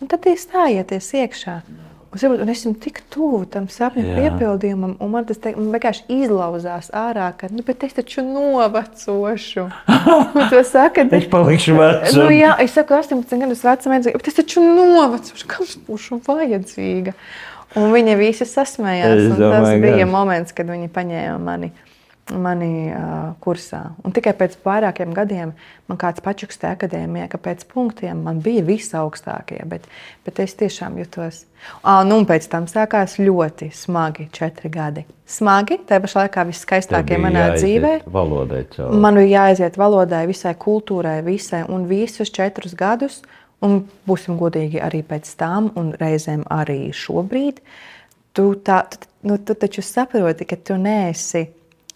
un tad iestājieties iekšā. Un, saprot, un es esmu tik tuvu tam sapņu Jā. piepildījumam, un man tas te, man vienkārši izlauzās ārā, ka nu, es taču novecošu. To saka, Es palikšu vecs. Nu, jā, es saku, 18 gadus vecam, bet es taču novecošu, es būšu vajadzīga. Un viņi visi sasmējās. Un Tas domāju, bija gan. moments, kad viņi paņēma mani, mani uh, kursā. Un tikai pēc vairākiem gadiem man kāds pačukstē akadēmijā, ka pēc punktiem man bija visaugstākie, bet, bet es tiešām jutos. Ah, nu, un pēc tam sākās ļoti smagi četri gadi. Smagi, tā pašā laikā viskaistākie manā dzīvē. Valodai cauri. Man bija jāaiziet valodai, visai kultūrai, visai un visus četrus gadus. Un būsim godīgi arī pēc tam, un reizēm arī šobrīd. Tu, tā, tu, nu, tu taču saproti, ka tu neesi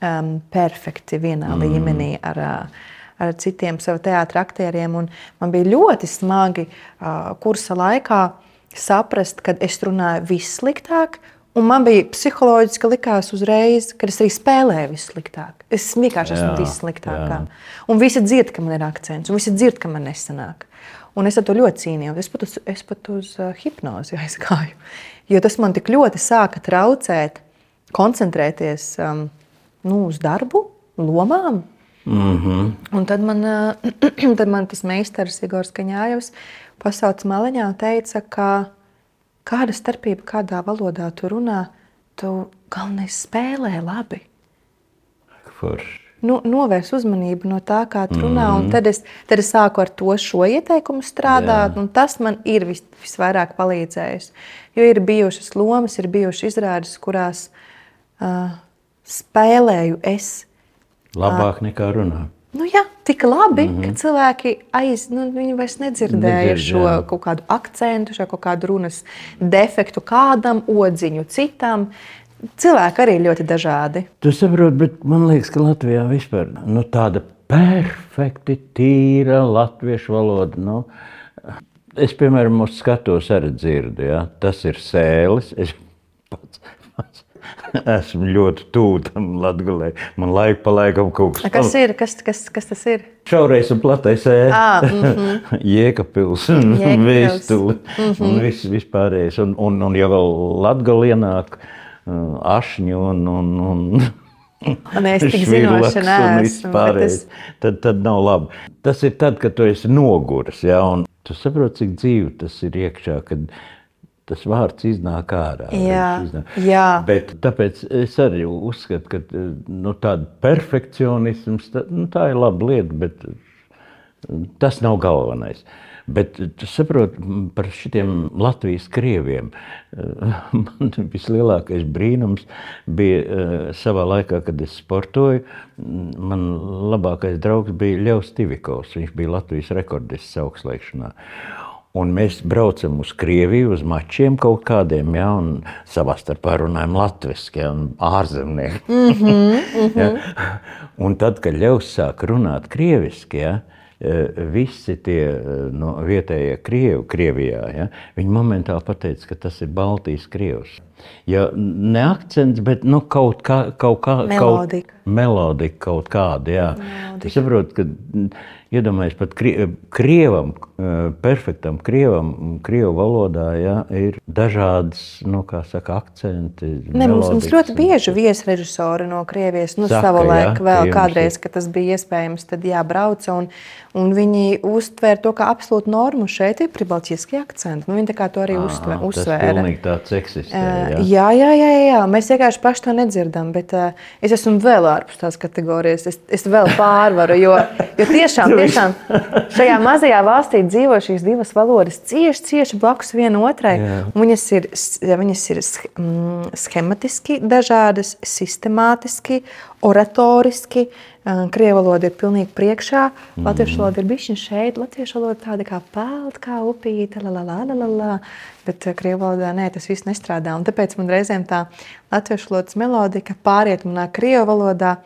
um, perfekti vienā mm. līmenī ar, ā, ar citiem saviem. Un Man bija ļoti smagi uh, kursa laikā saprast, ka es runāju vissliktāk. Un man bija psiholoģiski likās uzreiz, ka es arī spēlēju vissliktāk. Es vienkārši esmu vissliktākā. jā. Un visi dzird, ka man ir akcents, un visi dzird, ka man nesanāk. Un es ar to ļoti cīnījos. Es pat uz, es pat uz uh, hipnozi aizgāju. Jo tas man tik ļoti sāka traucēt, koncentrēties um, nu, uz darbu, lomām. Mm -hmm. Un tad man, uh, tad man tas meistars Igors Kaņājevs pasauca maliņā un teica, ka kāda starpība, kādā valodā tu runā, tu galvenais spēlē labi Forši. nu, novērs uzmanību no tā, kā tu runā. Mm tad, es, tad es sāku ar to šo ieteikumu strādāt, Jā. un tas man ir vis, visvairāk palīdzējis. Jo ir bijušas lomas, ir bijušas izrādes, kurās uh, spēlēju es. Labāk nekā runā. Nu, jā, tik labi, mm -hmm. ka cilvēki aiz, nu, vairs nedzirdēja Nedzird, šo jā. kaut kādu akcentu, šo kaut kādu runas defektu kādam, odziņu citam. Cilvēki arī ļoti dažādi. Tu saproti, bet man liekas, ka Latvijā vispār nu, tāda perfekti tīra latviešu valoda. Nu, es, piemēram, skatos arī dzirdu, ja? tas ir sēlis. Es pats, pats esmu ļoti tuvu tam latgulē. Man laika pa laikam kaut kas Kas ir? Kas, kas, kas tas ir? Šaurais un platais ēna. Ah, mhm. Jēkabpils un vēstuli. Un viss vispārējais. Un, un, un ja vēl latgali ienāk ašņi un, un, un Un es tik švirlaks zinoša un neesmu, viss bet pārējais, es- tad, tad nav labi. Tas ir tad, kad tu esi noguris. Ja, un tu saproti, cik dzīvi tas ir iekšā. Kad, Tas vārds iznāk ārā. Jā, iznāk. jā. Bet tāpēc es arī uzskatu, ka nu, tāda perfekcionisms tā, nu, tā ir laba lieta, bet tas nav galvenais. Bet tu saproti par šiem Latvijas krieviem. Man vislielākais brīnums bija savā laikā, kad es sportoju. Man labākais draugs bija Ļevs Tivikovs. Viņš bija Latvijas rekordists augstslēgšanā. Un mēs braucam uz Krieviju, uz mačiem kaut kādiem, ja, un savā starpā runājam latviešu, ja, un ārzemnieki. Mm -hmm, mm -hmm. ja. Un tad, kad Ļevs sāk runāt krieviski, ja, eh, visi tie eh, no vietējie krievi Krievijā, ja, viņi momentāli pateica, ka tas ir Baltijas krievs. Ja, ne akcents, bet nu, kaut kā, kaut kā Melodika. Kaut, melodika kaut kāda. Jā. Es saprotu, ka iedomājieties, pat krie, krievam, eh, perfektam krievam, krievu valodā jā, ir dažādas nu, kā saka, akcenti. Ne, mums, mums ļoti bieži viesrežisori no Krievijas, nu, Saka, savu jā, vēl kādreiz, kad tas bija iespējams, tad jābrauca, un, un viņi uztvēra to kā absolūtu normu. Šeit ir pribaltiskie akcenti, nu, viņi tā kā to arī uztve, Ā, Tas pilnīgi tāds eksistē. Jā, jā, jā, jā, jā. Mēs vienkārši paši to nedzirdam. Bet uh, es esmu vēl ārpus tās kategorijas. Es, es vēl pārvaru, jo, jo tiešām tiešām šajā mazajā valstī dzīvo šīs divas valodas cieši, cieši blakus viena otrai. Viņas ir, viņas ir mm, schematiski dažādas, sistemātiski, oratoriski. Uh, Krievu valoda ir pilnīgi priekšā, latviešu valoda ir bijusi šeit, latviešu valoda tāda kā pelta, kā upīte, la, la, la, la, la, la. bet uh, krievu valodā nē, tas viss nestrādā. Un tāpēc man reizēm tā latviešu valodas melodika pāriet manā krievu valodā.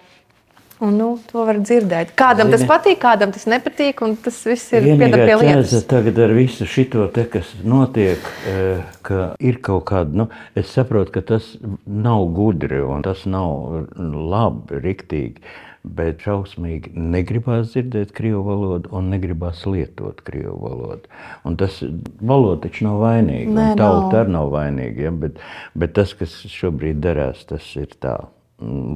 Un, nu, to var dzirdēt. Kādam tas Zini- patīk, kādam tas nepatīk, un tas viss ir Vienīgā pieder pie ķēze lietas. tagad ar visu te, kas notiek, eh, ka ir kaut kāda, nu, es saprotu, ka tas nav gudri un tas nav labi, riktīgi, bet šausmīgi negribās dzirdēt krievu valodu un negribās lietot krievu valodu. Un tas valoda taču nav vainīga, Nē, un tauta arī nav vainīga, ja? bet, bet tas, kas šobrīd darās, tas ir tā.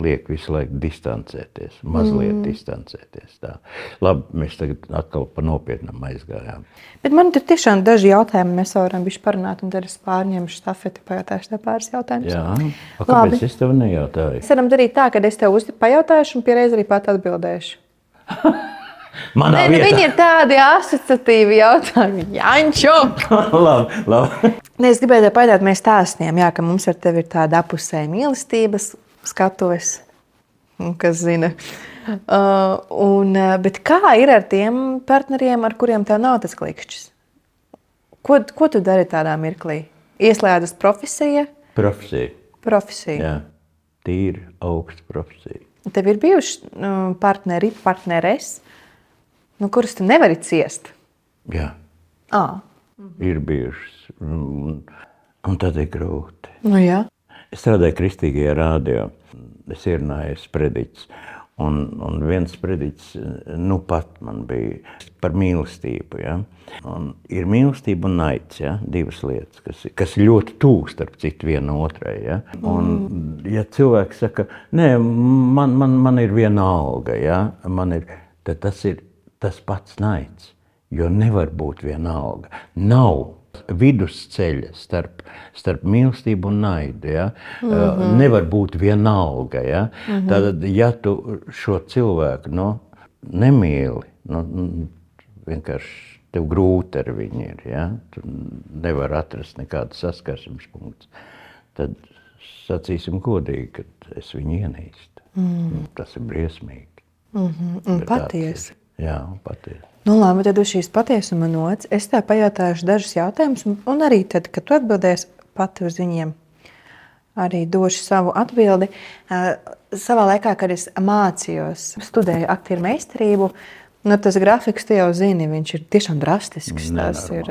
Liek visu laiku distancēties, mazliet mm. distancēties. Tā. Labi, mēs tagad atkal par nopietnam aizgājām. Bet man ir tiešām daži jautājumi, mēs varam bišķi parunāt, un tad es pārņemšu stafeti, pajautāšu tev pāris jautājumus. Jā, A, Labi. kāpēc es tev nejautāju? Mēs varam darīt tā, ka es tev uzdi- pajautāšu, un pierreiz arī pat atbildēšu. Manā Nē, nu, viņi ir tādi asociatīvi jautājumi. Jančo! labi, labi. Es gribēju te pajautāt, mēs stāstījām, jā, ka mums ar tevi ir tāda apusēja mīlestības skatuves, kas zina. Uh, un, uh, bet kā ir ar tiem partneriem, ar kuriem tev nav tas klikšķis? Ko, ko tu dari tādā mirklī? Ieslēdzas profesija, Profesija. profesija. Jā, tīri augsta profesija. Tev ir bijuši uh, partneri, partneres, nu, kurus tu nevari ciest. Jā, Ah, ir bijušas. Un, un tad ir grūti. nu jā. Es strādāju kristīgajā rādio. Es ierunāju sprediķus. Un, un viens sprediķis, nu pat man bija par mīlestību. Ja? Un ir mīlestība un naids, ja? divas lietas, kas, kas ļoti tuvu starp citu viena otrai. Ja? Un, ja cilvēks saka, nē, man, man, man ir viena alga, ja? man ir, tad tas ir tas pats naids. Jo nevar būt viena alga. Nav vidusceļa starp, starp mīlestību un naidu. Ja? Mm -hmm. Nevar būt vienalga. Ja? Mm -hmm. Tad, ja tu šo cilvēku nu, nemīli, nu, vienkārši tev grūti ar viņu ir, ja? tu nevar atrast nekādu saskarsmes punktu, tad sacīsim godīgi, ka es viņu ienīstu. Mm. Tas ir briesmīgi. Bet tāds patiesi. Jā, patiesi. Nu, labi, tad uz šīs patiesuma nots es tev pajautāšu dažus jautājumus, un- arī tad, kad tu atbildēsi pati uz viņiem, arī došu savu atbildi. Savā laikā, kad es mācījos, studēju aktieru meistarību, nu, tas grafiks, tu jau zini, viņš ir tiešām drastisks. Tas ir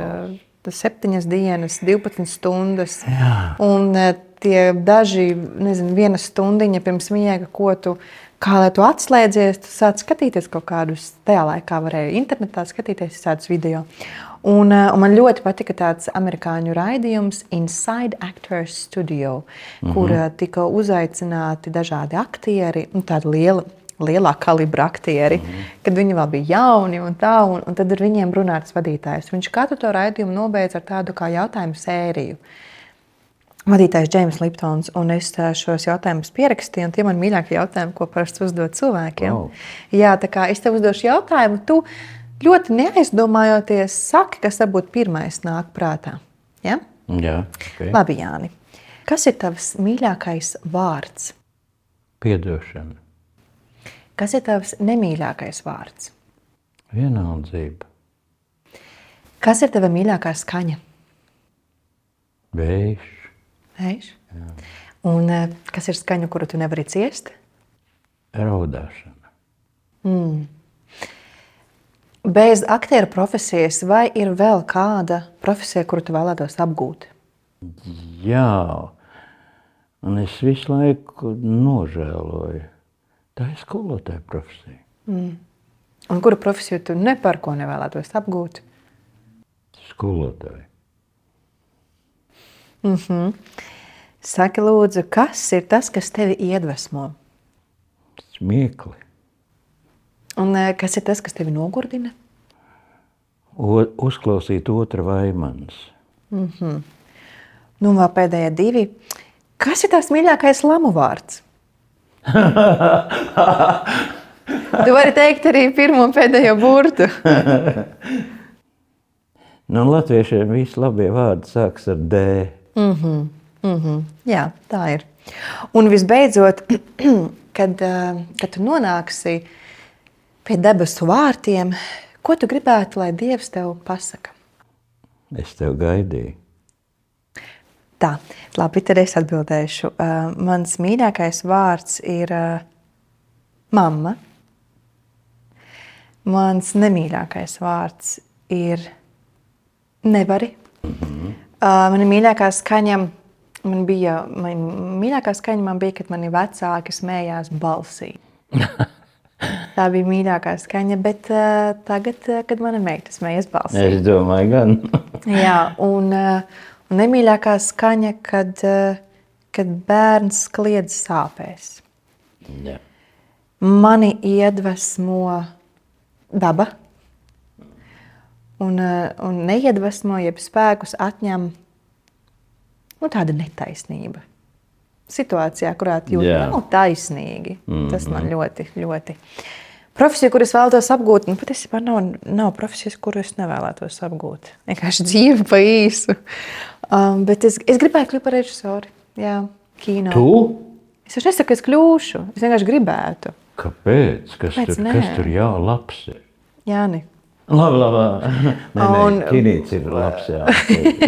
septiņas dienas, 12 stundas. Jā. Un tie daži, nezinu, viena stundiņa pirms miega, ko tu, kā lai tu atslēdzies, tu sāc skatīties kaut kādus, tajā laikā varēja internetā skatīties tādus video. Un, uh, un man ļoti patika tāds amerikāņu raidījums Inside Actors Studio, mm -hmm. kur uh, tika uzaicināti dažādi aktieri, nu, tādi lieli. Lielā kalibra aktieri, mm -hmm. kad viņi vēl bija jauni un tā, un, un tad ar viņiem runāts vadītājs. Viņš katru to raidījumu nobeidz ar tādu kā jautājumu sēriju vadītājs Džeims Liptons, un es šos jautājumus pierakstīju, un tie man mīļākie jautājumi, ko parasti uzdod cilvēkiem. Wow. Jā, tā kā es tev uzdošu jautājumu, tu ļoti neaizdomājoties saki, kas varbūt pirmais nāk prātā. Ja? Jā, okay. Labi, Jāni. Kas ir tavs mīļākais vārds? Piedošana, Kas ir tavs nemīļākais vārds? vienaldzība, Kas ir tava mīļākā skaņa? vējš, Vējš? Un ā, kas ir skaņa, kuru tu nevari ciest? raudāšana. Bez aktieru profesijas, vai ir vēl kāda profesija, kuru tu vēlētos apgūt? Jā, un es visu laiku nožēloju. Tā ir skolotāja profesija. Un kuru profesiju tu ne par ko nevēlētos apgūt? Skolotāja. Saki, lūdzu, kas ir tas, kas tevi iedvesmo? Smiekli. Un eh, kas ir tas, kas tevi nogurdina? O, uzklausīt otra vaimanas. Nu, un vēl pēdējie divi. Kas ir tās mīļākais lamu vārds? Tu vari teikt arī pirmo un pēdējo burtu. Nu, latviešiem visi labie vārdi sākas ar D. Jā, tā ir. Un visbeidzot, kad, eh, kad tu nonāksi pie debesu vārtiem, ko tu gribētu, lai Dievs tev pasaka? Es tev gaidīju. Tā, labi, tad es atbildēšu. Uh, mans mīļākais vārds ir uh, mamma. Mans nemīļākais vārds ir nevari. Mm -hmm. Uh, mana mīļākā skaņa, man bija, man mīļākā skaņa man bija, kad mani vecāki smējās balsī. Tā bija mīļākā skaņa, bet uh, tagad, kad mana meita smējas balsī. Es domāju, gan. Jā, un, uh, un nemīļākā skaņa, kad, uh, kad bērns kliedz sāpēs. Jā. Mani iedvesmo daba, un, uh, un neiedvesmo, jeb spēkus atņem nu, tāda netaisnība. Situācijā, kurā jūtas Jā. nav taisnīgi. Mm -hmm. Tas man ļoti, ļoti. Profesija, kuras vēlētos apgūt, nu, patiesībā nav, nav profesijas, kuru es nevēlētos apgūt. Vienkārši dzīve pa īsu. Um, bet es, es gribēju kļūt par režisoru. Jā, kino. Tu? Es jau nesaku, ka es kļūšu. Es vienkārši gribētu. Kāpēc? Kas, Kāpēc tur, nē? kas tur jā, labs ir? Jāni. Labi, labi. Nē, nē, Un- kinīts ir labs, jā.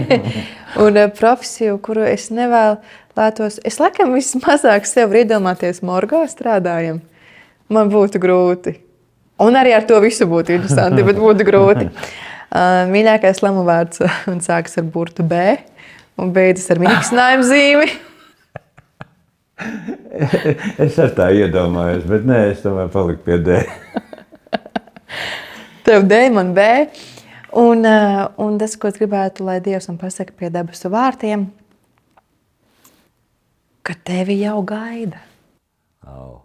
Un uh, profesiju, kuru es nevēlētos, es laikam vismazāk sev iedomāties morgā strādājam. Man būtu grūti. Un arī ar to visu būtu interesanti, bet būtu grūti. Uh, mīļākais lamu vārds uh, un sākas ar burtu B un beidzas ar mīkstinājumu zīmi. Es ar tā iedomājos, bet nē, es tomēr paliku pie D. Tev D, man B. Un, uh, un tas, ko es gribētu, lai Dievs man pasaka pie debesu vārtiem, ka tevi jau gaida. Au,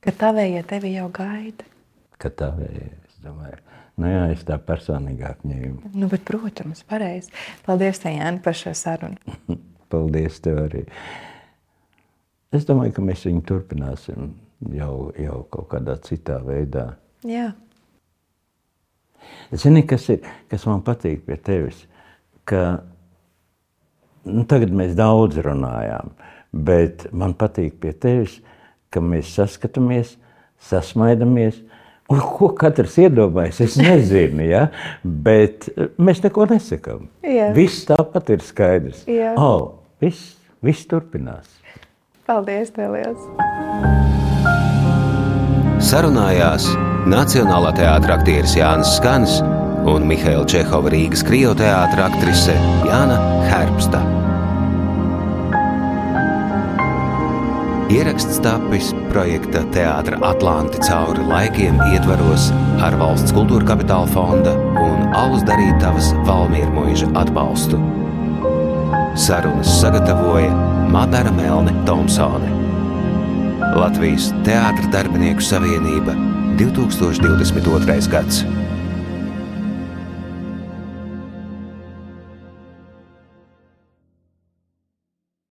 Ka tavējie tevi jau gaida. ka ir, es domāju. Nu jā, es tā personīgāk ņēmu. Nu, bet, protams, pareizi. Paldies, tev, Jāni, par šo sarunu. Paldies tev arī. Es domāju, ka mēs viņu turpināsim jau, jau kaut kādā citā veidā. Jā, Zini, kas, ir, kas man patīk pie tevis? Ka, nu, tagad mēs daudz runājām, bet man patīk pie tevis, ka mēs saskatāmies, sasmaidamies. Un ko katrs iedomājas, es nezinu, ja? bet eh, mēs neko nesakām. Jā. Viss tāpat ir skaidrs. Jā. Oh, viss, viss turpinās. paldies, liels. Sarunājās Nacionālā teātris aktieris Jānis Skanis un Mihaila Čehova Rīgas krioteātris aktrise Jāna Herbsta. Ieraksts tapis projekta Teātris Atlanti cauri laikiem ietvaros ar valsts kultūra kapitāla fonda un Alus darītavas Valmiermuiža atbalstu. Sarunas sagatavoja Madara Melne Thompsone. Latvijas Teātris darbinieku savienība 2022. gads.